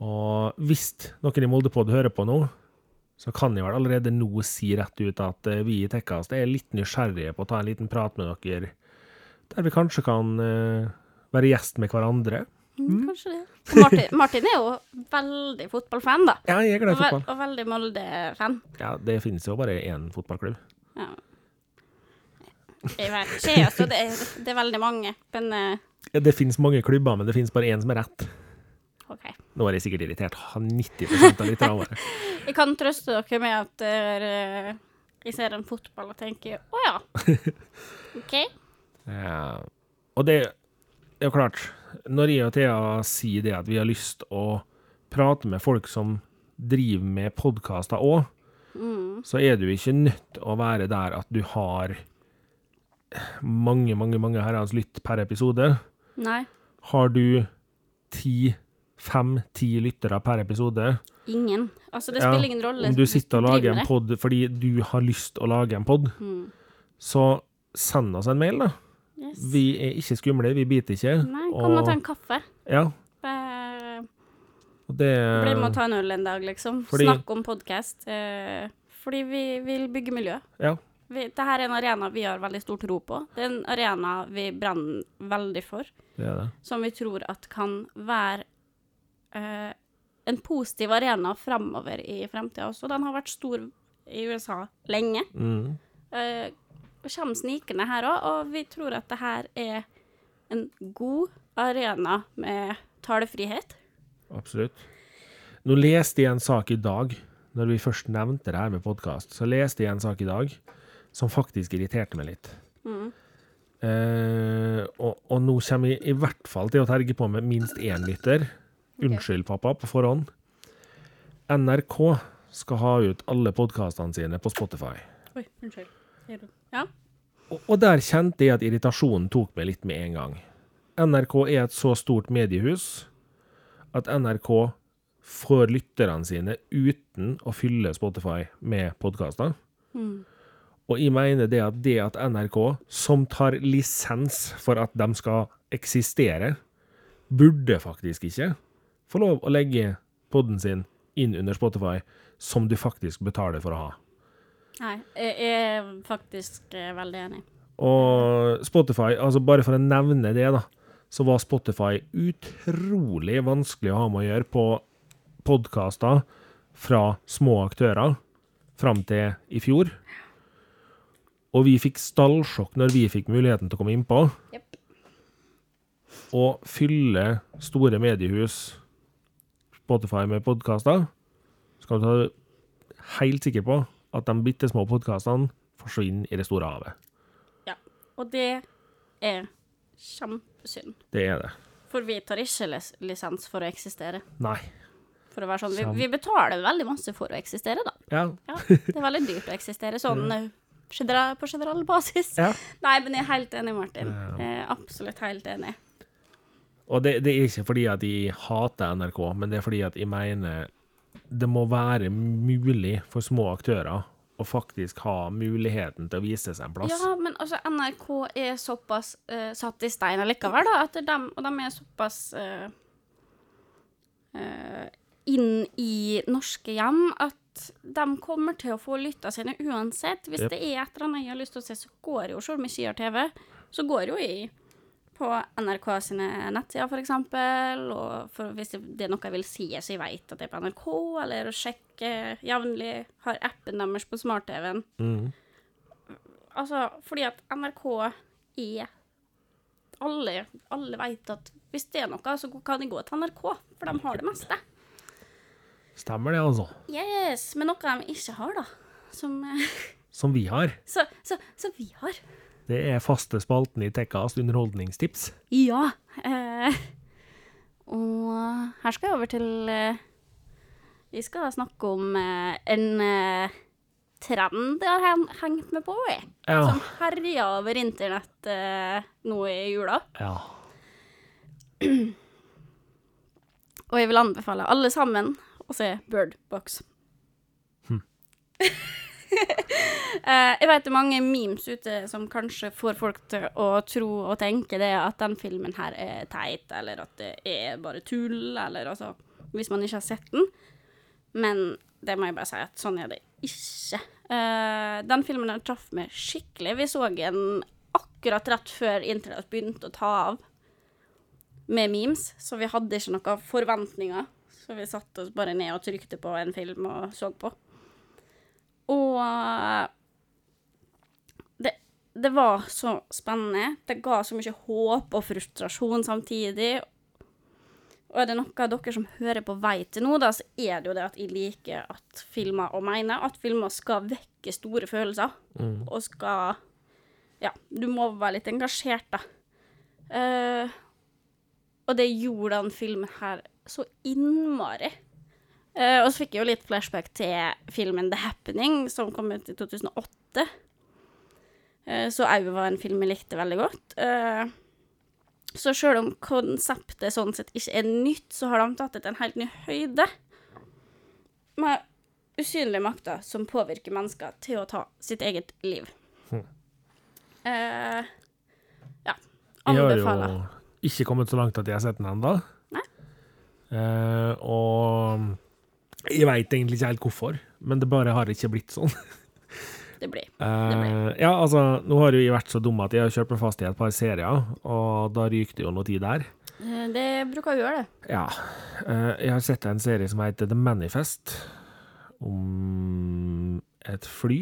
Og hvis noen i Moldepod hører på nå, så kan jeg vel allerede nå si rett ut at eh, vi i Tekkast er litt nysgjerrige på å ta en liten prat med dere, der vi kanskje kan eh, være gjest med hverandre. Mm, kanskje det. Martin, Martin er jo veldig fotballfan, da. Ja, jeg er glad i fotball. og veldig Molde-fan. Ja, det finnes jo bare én fotballklubb. Ja. Jeg vet ikke, altså. Det er, det er veldig mange. Men uh... Ja, det finnes mange klubber, men det finnes bare én som er rett. OK. Nå er jeg sikkert irritert. 90% av lytterne våre. Jeg kan trøste dere med at eh, jeg ser en fotball og tenker å ja. OK. Ja. Og det er jo klart, når jeg og Thea sier det at vi har lyst å prate med folk som driver med podkaster òg, Mm. så er du ikke nødt å være der at du har mange, mange, mange herrens lytt per episode. Nei. Har du ti, fem-ti lyttere per episode, Ingen. Altså, det Ja, spiller ingen rolle. om du sitter og lager en pod fordi du har lyst å lage en pod. Mm. så send oss en mail, da. Yes. Vi er ikke skumle, vi biter ikke. Nei, kom og ta en kaffe. Ja, og det Bli med og ta en øl en dag, liksom. Fordi- Snakk om podkast. Eh, fordi vi vil bygge miljø. Ja. Vi, Dette er en arena vi har veldig stor tro på. Det er en arena vi brenner veldig for. Det er det. Som vi tror at kan være eh, en positiv arena framover i fremtida også. Den har vært stor i USA lenge. Mm. Eh, kommer snikende her òg, og vi tror at det her er en god arena med talefrihet. Absolutt. Nå leste jeg en sak i dag, når vi først nevnte det her med podkast, så leste jeg en sak i dag som faktisk irriterte meg litt. Mm. Eh, og, og nå kommer jeg i hvert fall til å terge på med minst én lytter. Unnskyld, pappa, på forhånd. NRK skal ha ut alle podkastene sine på Spotify. Oi, unnskyld. Ja. Og, og der kjente jeg at irritasjonen tok meg litt med en gang. NRK er et så stort mediehus at NRK får lytterne sine uten å fylle Spotify med podkaster. Mm. Og jeg mener det at det at NRK, som tar lisens for at de skal eksistere, burde faktisk ikke få lov å legge podden sin inn under Spotify, som du faktisk betaler for å ha. Nei, jeg er faktisk eh, veldig enig. Og Spotify, altså bare for å nevne det, da, så var Spotify utrolig vanskelig å ha med å gjøre på podkaster fra små aktører fram til i fjor. Og vi fikk stallsjokk når vi fikk muligheten til å komme innpå. Yep. Og fylle store mediehus Spotify med podkaster, skal du være helt sikker på at de bitte små podkastene forsvinner i det store havet. Ja, Og det er kjempesynd. Det er det. For vi tar ikke lis lisens for å eksistere. Nei. For å være sånn. Vi, vi betaler veldig masse for å eksistere, da. Ja. Ja, det er veldig dyrt å eksistere sånn eh, general, på generell basis. ja. Nei, men jeg er helt enig, Martin. Jeg er absolutt helt enig. Og det, det er ikke fordi at jeg hater NRK, men det er fordi at jeg mener det må være mulig for små aktører å faktisk ha muligheten til å vise seg en plass. Ja, men altså, NRK er såpass uh, satt i stein allikevel, da, at de, og de er såpass uh, uh, inn i norske hjem at de kommer til å få lytta sine uansett. Hvis yep. det er et eller annet jeg har lyst til å se, så går jo, selv om jeg sier TV, så går jo jeg på NRK sine nettsider, eksempel, og for hvis det, er noe jeg vil si, så jeg vet at det er på NRK, eller å sjekke jevnlig, har appen deres på smart-TV-en. Mm. Altså, fordi at NRK er Alle, alle vet at hvis det er noe, så kan de gå til NRK, for de har det meste. Stemmer det, altså. Yes, Men noe de ikke har, da. Som eh, Som vi har. Så, så, så vi har. Det er faste spalten i Tekkas underholdningstips. Ja. Eh, og her skal jeg over til eh, Vi skal snakke om eh, en eh, trend jeg har hengt meg på, jeg. Ja. Som herja over internett eh, nå i jula. Ja. Og jeg vil anbefale alle sammen å se Bird Box. Eh, jeg vet det er mange memes ute som kanskje får folk til å tro og tenke det at den filmen her er teit, eller at det er bare tull, eller altså Hvis man ikke har sett den. Men det må jeg bare si at sånn er det ikke. Eh, den filmen her traff meg skikkelig. Vi så den akkurat rett før internett begynte å ta av med memes, så vi hadde ikke noen forventninger. Så vi satte oss bare ned og trykte på en film og så på. Og eh, det, det var så spennende. Det ga så mye håp og frustrasjon samtidig. Og er det noe dere som hører på vei til nå, da, så er det jo det at jeg liker at filmer, og mener at filmer skal vekke store følelser. Mm. Og skal Ja, du må være litt engasjert, da. Uh, og det gjorde den filmen her så innmari. Eh, og så fikk jeg jo litt flashback til filmen The Happening, som kom ut i 2008. Uh, så òg var en film jeg likte veldig godt. Uh, så sjøl om konseptet sånn sett ikke er nytt, så har de tatt det til en helt ny høyde. Med usynlige makter som påvirker mennesker til å ta sitt eget liv. Hm. Eh, ja. Jeg har jo ikke kommet så langt at jeg har sett den ennå. Eh, og jeg veit egentlig ikke helt hvorfor, men det bare har ikke blitt sånn. Det blir. Eh, ja, altså, nå har jo jeg vært så dum at jeg har kjørt meg fast i et par serier, og da ryker det jo noe tid der. Eh, Det bruker å gjøre det. Ja. Uh, jeg har sett en serie som heter The Manifest, om et fly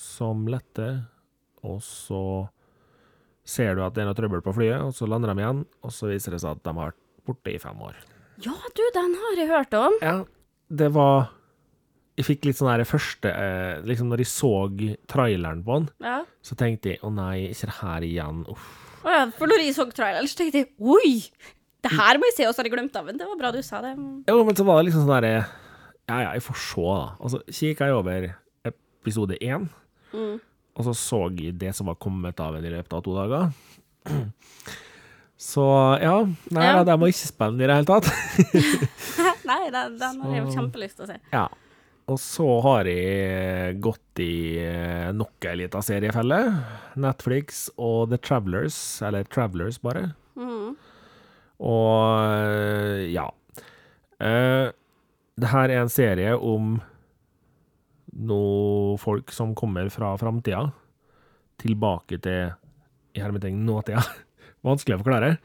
som letter, og så ser du at det er noe trøbbel på flyet, og så lander de igjen, og så viser det seg at de har vært borte i fem år. Ja, du, den har jeg hørt om. Ja, det var Jeg fikk litt sånn der første eh, Liksom når jeg så traileren på den, Ja. så tenkte jeg å nei, ikke det her igjen. Uff. Å ja, for når jeg så traileren, så tenkte jeg oi! Det her må jeg se, og så har jeg glemt av den. Det var bra du sa det. Jo, men så var det liksom sånn derre Ja, ja, jeg får se, da. Og så kikka jeg over episode én, Mm. og så så jeg det som var kommet av en i løpet av to dager. Så ja. Nei Ja. da, det var ikke spennende i det hele tatt. Nei, den, den har jeg kjempelyst til å se. Ja. Og så har jeg gått i eh, nok ei lita seriefelle. Netflix og The Travelers, eller Travelers, bare. Mm. Og eh, ja. Eh, det her er en serie om noen folk som kommer fra framtida tilbake til i hermetegn nåtida. Vanskelig å forklare.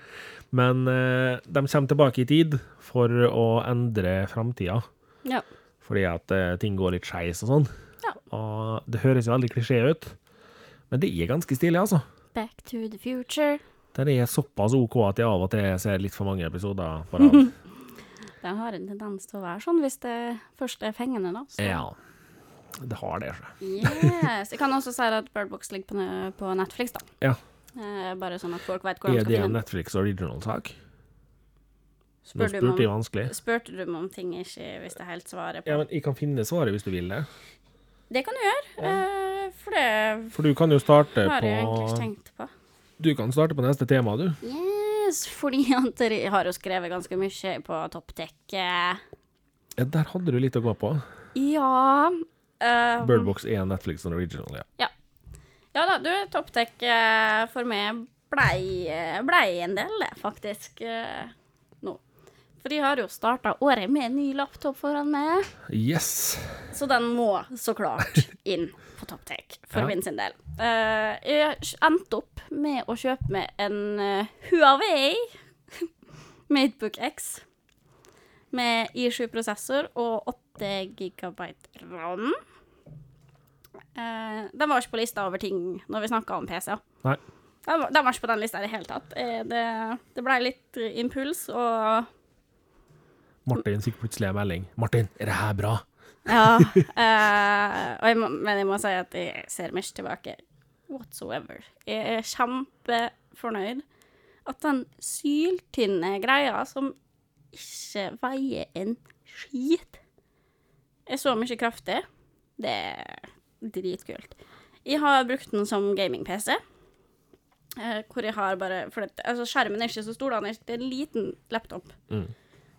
Men eh, de kommer tilbake i tid for å endre framtida. Ja. Fordi at eh, ting går litt skeis og sånn. Ja. Og det høres jo veldig klisjé ut, men det er ganske stilig, altså. Back to the future. Den er såpass OK at jeg av og til ser litt for mange episoder på rad. Den har en tendens til å være sånn hvis det først er fengende, da. Så. ja. Det har det. så. Yes. Jeg kan også si at Bird Box ligger på, Netflix, da. Ja. Eh, bare sånn at folk vet hvor de Er det en. Netflix original-sak? Nå Spør du spurte jeg om, vanskelig. spurte du meg om ting jeg ikke visste helt svaret på? Ja, men Jeg kan finne svaret hvis du vil det. Det kan du gjøre, Ja. for det For du kan jo starte har jeg egentlig ikke tenkt på. Du kan starte på neste tema, du. Yes, fordi jeg har jo skrevet ganske mye på Topptek. eh. Ja, der hadde du litt å gå på. Ja Um, Birdbox er Netflix original, ja. Ja da, du, Topptek eh, for meg blei, eh, blei en del, det, faktisk, eh, nå. For de har jo starta året med en ny laptop foran meg, Yes! så den må så klart inn på Topptech for Ja. min sin del. Uh, jeg endte opp med å kjøpe meg en eh, Huawei Matebook X med I7-prosessor og 8 GB RAM. Uh, den var ikke på lista over ting når vi snakka om PC. Nei. Den den var ikke på den lista i det hele tatt. Det, det blei litt impuls, og Martin fikk plutselig en melding. 'Martin, er det her bra?' Ja. Uh, jeg må, men jeg må si at jeg ser meg ikke tilbake whatsoever. Jeg er kjempefornøyd at den syltynne greia som ikke veier en skit, er så mye kraftig. Det er dritkult. Jeg har brukt den som gaming-PC. Eh, hvor jeg har bare For det, altså skjermen er ikke så stor, er, det er en liten laptop. Mm.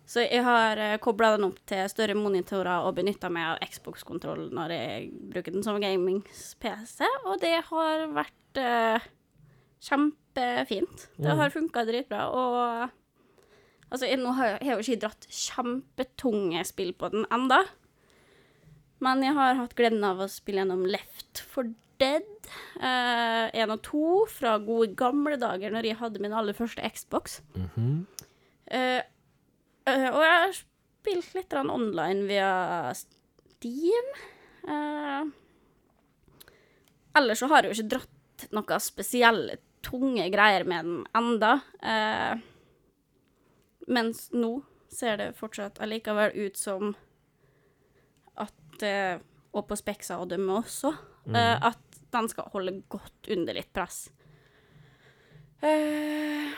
Så jeg har uh, kobla den opp til større monitorer og benytta meg av Xbox-kontroll når jeg bruker den som gaming-PC, og det har vært uh, kjempefint. Det Mm. har funka dritbra, og Altså, jeg, nå har jeg, jo ikke dratt kjempetunge spill på den enda, men jeg har hatt gleden av å spille gjennom Left for Dead 1 og 2 fra gode gamle dager når jeg hadde min aller første Xbox. Mhm. Eh, eh, og jeg har spilt litt online via Steam. Uh, ellers så har jeg jo ikke dratt noen spesielle tunge greier med den enda. Uh, mens nå ser det fortsatt allikevel ut som at uh, Og på Spexa og dømme også. Mm. at den skal holde godt under litt press. Eh,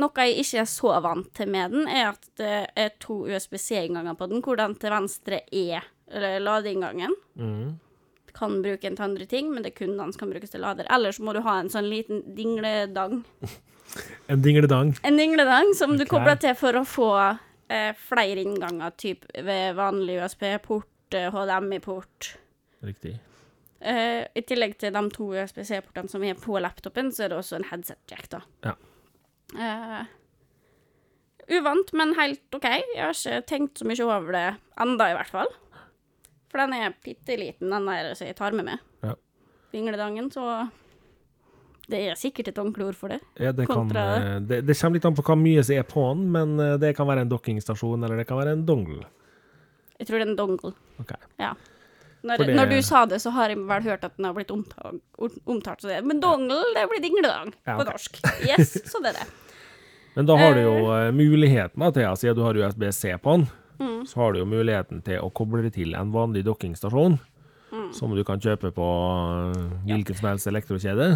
noe jeg ikke er så vant til med den, er at det er to USB-C-innganger på den, hvor den til venstre er eller ladeinngangen. Mm. Kan bruke den til andre ting, men det er kun den som kan brukes til lader. Ellers må du ha en sånn liten dingledang. En dingledang. En dingledang som du kobler til for å få eh, flere innganger, typ ved vanlig USB-port, eh, HDMI-port. Riktig. Eh, I tillegg til de to USB-C-portene som er på laptopen, så er det også en headset-jack, da. Ja. Eh, uvant, men helt OK. Jeg har ikke tenkt så mye over det enda, i hvert fall. For den er bitte liten, den der som jeg tar med meg. Ja. Vingledangen, så det er sikkert et ordentlig ord for det. Ja, det, kan, eh, det, det kommer litt an på hva mye som er på den, men eh, det kan være en dokkingstasjon, eller det kan være en dongle. Jeg tror det er en dongle. Ok. Ja. Når, det- når du sa det, så har jeg vel hørt at den har blitt omtalt, omtalt som det. Men dongle, det blir dingledang Ja, på norsk. Yes, så det er det. Men da har du jo uh, muligheten da, til, siden du har USB-C på den, Mm. så har du jo muligheten til å koble det til en vanlig dokkingstasjon, Mm. som du kan kjøpe på eh, hvilken som helst elektrokjede.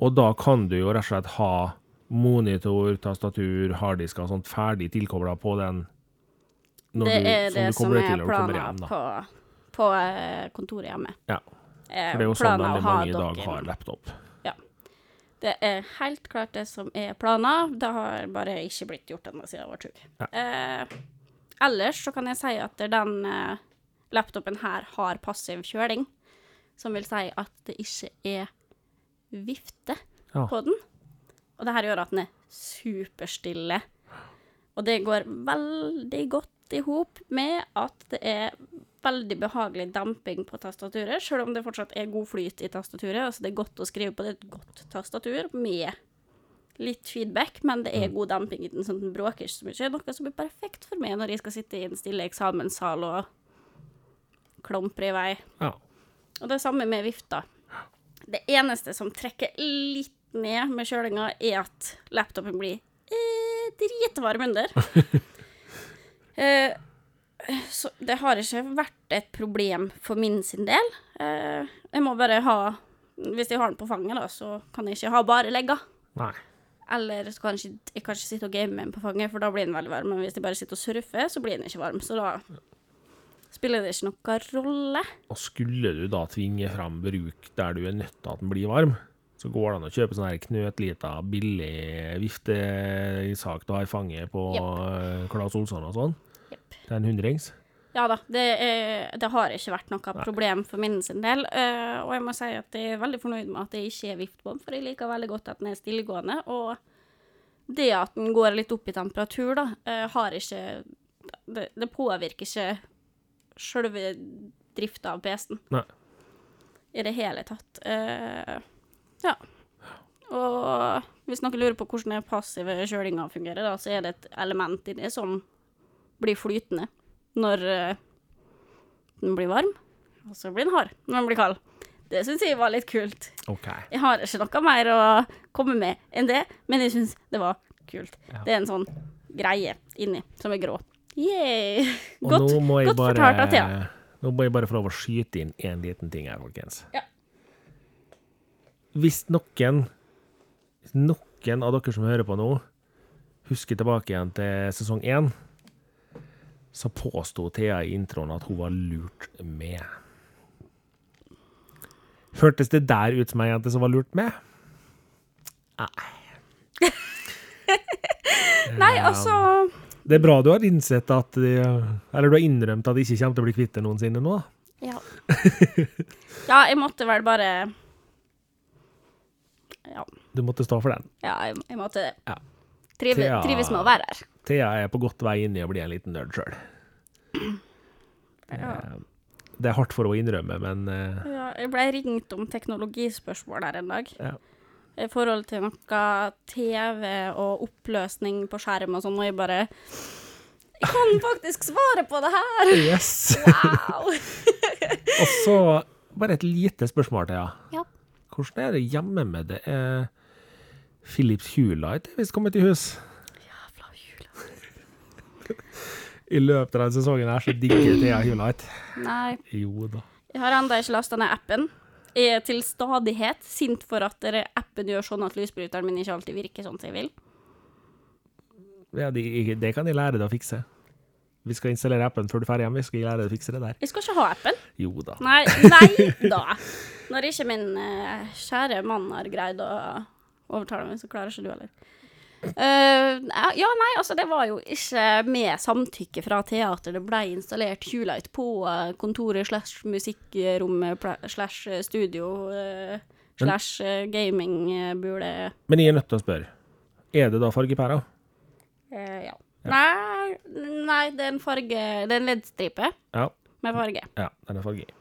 Og da kan du jo rett og slett ha monitor, tastatur, harddisker og sånt ferdig tilkobla på den når det du, er det du som er når du kommer planen på, på eh, kontoret hjemme. Ja. Eh, For det er jo sånn veldig mange i dag har laptop. Ja. Det er helt klart det som er planer. Det har bare ikke blitt gjort ennå siden jeg var sjuk. Ja. Eh, ellers så kan jeg si at den eh, laptopen her har passiv kjøling, som vil si at det ikke er vifte Ja. på den. Og det her gjør at den er superstille. Og det går veldig godt i hop med at det er veldig behagelig damping på tastaturet, selv om det fortsatt er god flyt i tastaturet. Altså det er godt å skrive på det, er et godt tastatur med litt feedback, men det er god damping i den, sånn den bråker ikke så mye. Noe som er perfekt for meg når jeg skal sitte i en stille eksamenssal og klumpre i vei. Ja. Og det samme med vifta. Det eneste som trekker litt ned med kjølinga, er at laptopen blir eh, dritvarm under. eh, så det har ikke vært et problem for min sin del. Eh, jeg må bare ha Hvis jeg har den på fanget, da, så kan jeg ikke ha bare legga. Nei. Eller så kan jeg ikke, jeg kan ikke sitte og game med den på fanget, for da blir den veldig varm. Men hvis jeg bare sitter og surfer, så blir den ikke varm. Så da spiller det ikke noen rolle. Og skulle du da tvinge fram bruk der du er nødt til at den blir varm, så går det an å kjøpe sånn knøttlita, billig viftesak du har i fanget på yep. eh, Claes Olsson og sånn, Jepp. er en hundrings. Ja da, det, er, det har ikke vært noe problem for min sin del. Uh, og jeg må si at jeg er veldig fornøyd med at det ikke er viftbom, for jeg liker veldig godt at den er stillegående. Og det at den går litt opp i temperatur, da, uh, har ikke Det, det påvirker ikke sjølve drifta av PC-en Nei. i det hele tatt. Uh, ja. Og hvis noen lurer på hvordan den passive kjølinga fungerer, da, så er det et element inni som blir flytende når uh, den blir varm, og så blir den hard når den blir kald. Det syns jeg var litt kult. Okay. Jeg har ikke noe mer å komme med enn det, men jeg syns det var kult. Ja. Det er en sånn greie inni som er grå. Yeah. Godt, godt bare, fortalt av Thea. Nå må jeg bare få lov å skyte inn én liten ting her, folkens. Ja. Hvis noen noen av dere som hører på nå, husker tilbake igjen til sesong én, så påsto Thea i introen at hun var lurt med. Hørtes det der ut som ei jente som var lurt med? Nei, Nei, altså Det er bra du har innsett at de, Eller du har innrømt at de ikke kommer til å bli kvitt det noensinne nå. Ja. ja, jeg måtte vel bare Ja, Du måtte stå for den. ja jeg, jeg måtte det. Ja. Trive, Thea- Trives med å være her. Thea er på godt vei inn i å bli en liten nerd sjøl. Ja. Det er hardt for å innrømme, men eh, Ja, jeg ble ringt om teknologispørsmål her en dag. Ja. I forhold til noe TV og oppløsning på skjerm og sånn, og jeg bare Jeg kan faktisk svare på det her! Yes! Wow! Og så bare et lite spørsmål, Thea. Ja. Hvordan er det hjemme med det? Er Philips Hulight er visst kommet i hus. Jævla Hulight. I løpet av denne sesongen her så digger Thea Hulight. Nei, Jo da. jeg har ennå ikke lasta ned appen. Jeg er til stadighet sint for at appen gjør sånn at lysbryteren min ikke alltid virker sånn som jeg vil. Ja, de, det kan de lære deg å fikse. Vi skal installere appen før du ferdig hjemme. Vi skal lære deg å fikse det der. Jeg skal ikke ha appen. Jo da. Nei, nei da. Når ikke min eh, kjære mann har greid å overtale meg, så klarer ikke du heller. Uh, ja, nei, altså det var jo ikke med samtykke fra teater. det ble installert Hulight på eh, kontoret slash musikkrommet slash studio eh, slash eh, gamingbule. Men jeg er nødt til å spørre. Er det da fargepærer? Uh, ja. Nei, nei, det er en farge Det er en LED-stripe Ja. med farge. Ja, den er farge i.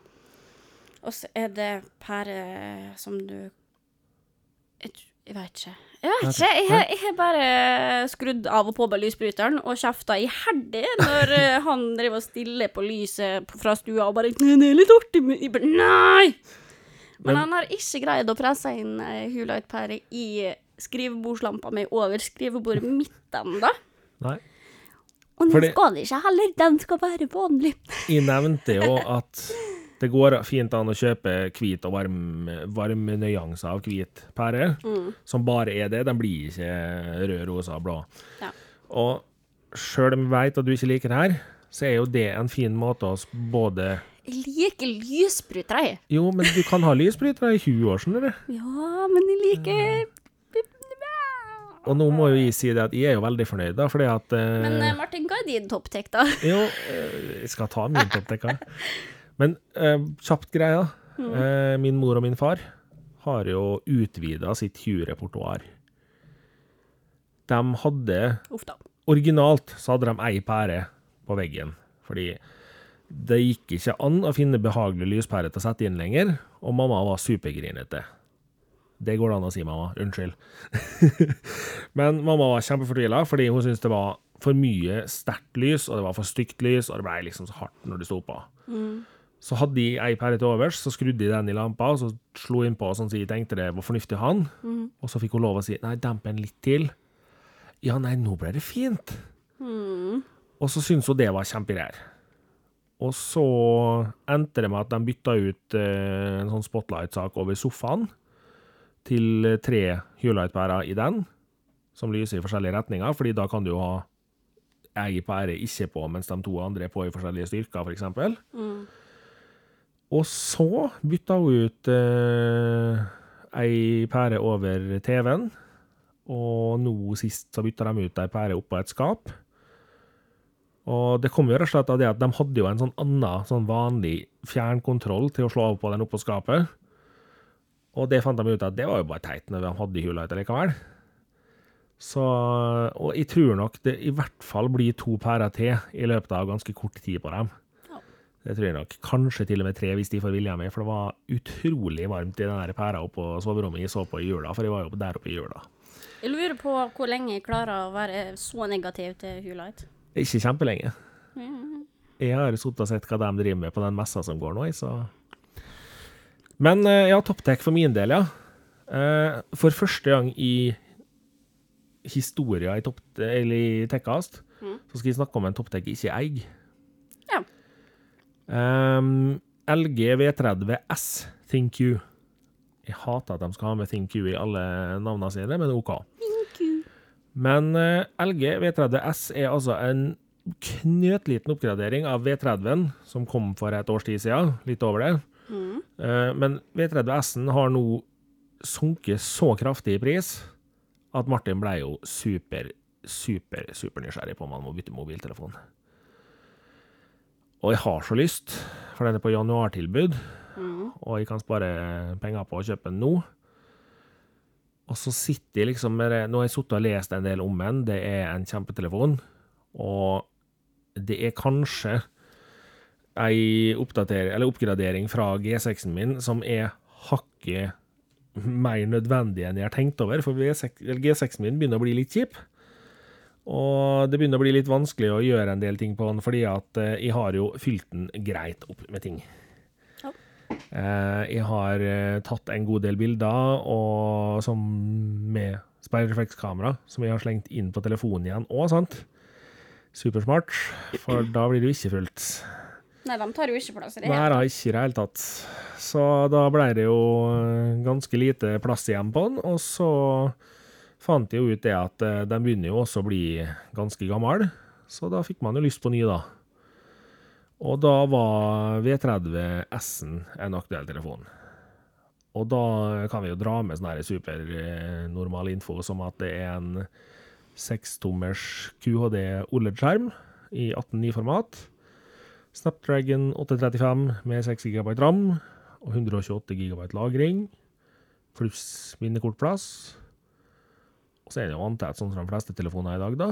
Og så er det pære som du Jeg, tr- jeg vet ikke. Jeg vet ikke. Jeg, har- jeg har bare skrudd av og på med lysbryteren og kjefta iherdig når eh, han driver og stiller på lyset fra stua og bare «Nei, 'Det er litt artig med Jeg bare, Nei! Men, han har ikke greid å presse inn ei Hulight-pære i skrivebordslampa mi over skrivebordet mitt ennå. Og den det- skal ikke heller. Den skal være vanlig. Jeg nevnte jo at det går fint an å kjøpe hvit og varm, varme nyanser av hvit pære, som bare er det. Den blir ikke rød, rosa og blå. Ja. Og sjøl om jeg vet at du ikke liker det her, så er jo det en fin måte å både Jeg liker lysbrytere, jeg. Jo, men du kan ha lysbrytere i 20 år, skjønner du. Ja, men jeg liker Og nå må jo jeg si det at jeg er jo veldig fornøyd, da, fordi at uh... Men eh, Martin, hva er din topptek, da? Jo, eh, jeg skal ta min toppdekker. Men eh, kjapt greia. Eh, min mor og min far har jo utvida sitt Hue-repertoar. De hadde. Originalt så hadde de ei pære på veggen, fordi det gikk ikke an å finne behagelig lyspære til å sette inn lenger, og mamma var supergrinete. Det går det an å si, mamma. Unnskyld. Men mamma var kjempefortvila fordi hun syntes det var for mye sterkt lys, og det var for stygt lys, og det ble liksom så hardt når det sto på. Så hadde de ei pære til overs, så skrudde de den i lampa, og så slo inn på sånn så jeg tenkte det var fornuftig å ha den. Og så fikk hun lov å si nei, demp den litt til. Ja, nei, nå ble det fint. Og så syntes hun det var kjempegreier. Og så endte det med at de bytta ut eh, en sånn spotlight-sak over sofaen til tre Hulight-pærer i den, som lyser i forskjellige retninger, fordi da kan du jo ha ei pære ikke på, mens de to andre er på i forskjellige styrker, f.eks. eksempel. Og så bytta hun ut eh, ei pære over TV-en, og nå sist så bytta de ut ei pære oppå et skap. Og det kom jo rett og slett av det at de hadde jo en sånn annen, sånn vanlig fjernkontroll til å slå av på den oppå skapet. Og det fant de ut at det var jo bare teit når de hadde Hulight likevel. Så, og jeg tror nok det i hvert fall blir to pærer til i løpet av ganske kort tid på dem. Det tror jeg nok. Kanskje til og med tre hvis de får vilja mi, for det var utrolig varmt i den pæra oppe på soverommet jeg så på i jula, for jeg var jo der oppe i jula. Jeg lurer på hvor lenge jeg klarer å være så negativ til Hulight. Ikke kjempelenge. Mm. Jeg har sittet og sett hva de driver med på den messa som går nå, så Men eh, ja, topptech for min del, ja. Eh, For første gang i historia i, eller i Tekkast, Mm. så skal jeg snakke om en topptech jeg ikke eier. Um, LG V30 S ThinQ. Jeg hater at de skal ha med ThinQ i alle navnene sine, men OK. Men uh, LG V30 S er altså en knøttliten oppgradering av V30-en som kom for et års tid siden, litt over det. Mm. Uh, men V30 S-en har nå sunket så kraftig i pris at Martin ble jo super, super, super nysgjerrig på om han må bytte mobiltelefon. Og jeg har så lyst, for den er på januartilbud, Mm. og jeg kan spare penger på å kjøpe den nå. Og så sitter jeg liksom med det Nå har jeg sittet og lest en del om den. Det er en kjempetelefon. Og det er kanskje ei eller oppgradering fra G6-en min som er hakket mer nødvendig enn jeg har tenkt over. For G6-en min begynner å bli litt kjip. Og det begynner å bli litt vanskelig å gjøre en del ting på den, fordi at eh, jeg har jo fylt den greit opp med ting. Ja. Eh, jeg har eh, tatt en god del bilder, og som med speilreflekskamera, som jeg har slengt inn på telefonen igjen òg, sant? Supersmart, for da blir du ikke fullt. Nei, de tar jo ikke plass i det hele tatt. ikke i det hele tatt. Så da ble det jo ganske lite plass igjen på den, og så fant jeg jo ut det at de den begynner jo også å bli ganske gammel, så da fikk man jo lyst på ny, da. Og da var V30 S-en en aktuell telefon. Og da kan vi jo dra med sånn supernormal info som at det er en 6-tommers QHD OLED-skjerm i 18.9-format. Snapdragon 835 med 6 GB ram og 128 GB lagring, pluss minnekortplass. Så er det jo vanntett, sånn som de fleste telefoner i dag, da.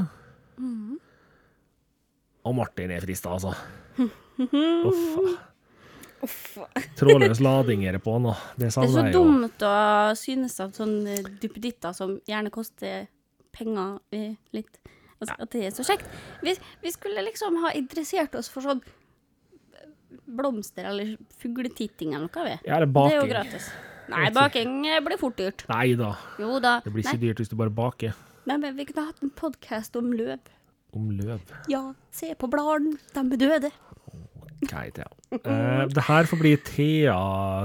Og Martin er frista, altså. Uff. Uff. Trådløs lading er det på nå. Det Det er så savner jeg jo. dumt å synes at sånne duppeditter som gjerne koster penger eh, litt, altså, at det er så kjekt. Vi, vi skulle liksom ha interessert oss for sånn blomster eller fugletitting eller noe, vi. Ja, det er Det er jo gratis. Nei, baking eh, blir fort dyrt. Nei da, Jo da. det blir Nei, ikke dyrt hvis du bare baker. Nei, men vi kunne hatt en podkast om løv. Om løv. Ja, se på bladene, de er døde. Okay, Thea. Uh, det her får bli Thea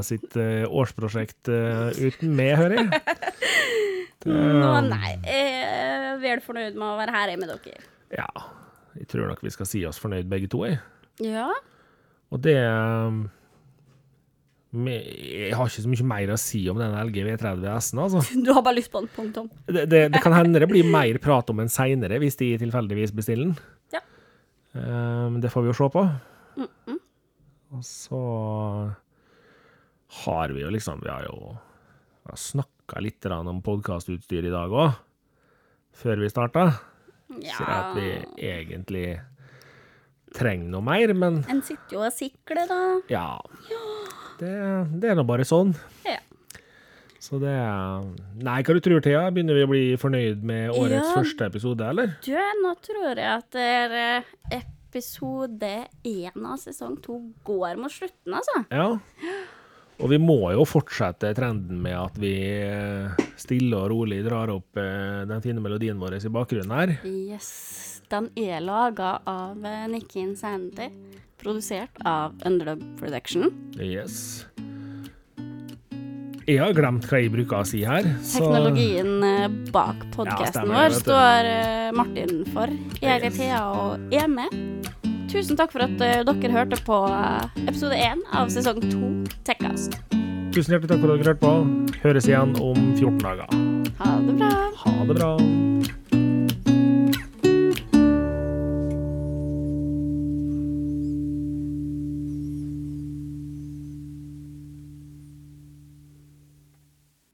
sitt uh, årsprosjekt uh, uten meg, hører jeg. Nå, nei, jeg er vel fornøyd med å være her med dere. ja, jeg tror nok vi skal si oss fornøyd begge to, jeg. Ja. Og det Jeg har ikke så mye mer å si om den LG V30 S-en, altså. Du har bare lyst på den, punktum. Det, det, det kan hende det blir mer prat om den seinere, hvis de tilfeldigvis bestiller den. Ja. Um, det får vi jo se på. Mm, mm. Og så har vi jo liksom Vi har jo snakka litt om podkastutstyr i dag òg, før vi starta. Ja. Så at vi egentlig trenger noe mer, men En sitter jo og sikler, da. ja. Det, det er nå bare sånn. Ja. Så det Nei, hva du tror Thea? Begynner vi å bli fornøyd med årets Ja. første episode, eller? Du, nå tror jeg at det er eh, episode én av sesong to går mot slutten, altså. Ja. Og vi må jo fortsette trenden med at vi eh, stille og rolig drar opp eh, den fine melodien vår i bakgrunnen her. Yes. Den er laga av Nikki Insanity. Produsert av Underdog Production. Yes. Jeg har glemt hva jeg bruker å si her. så- Teknologien eh, bak podkasten ja, vår står eh, Martin for. Jeg er. Thea og er med. Tusen takk for at eh, dere hørte på episode én av sesong to Tekkast. Tusen hjertelig takk for at dere hørte på. Høres igjen om 14 dager. Ha det bra. Ha det bra.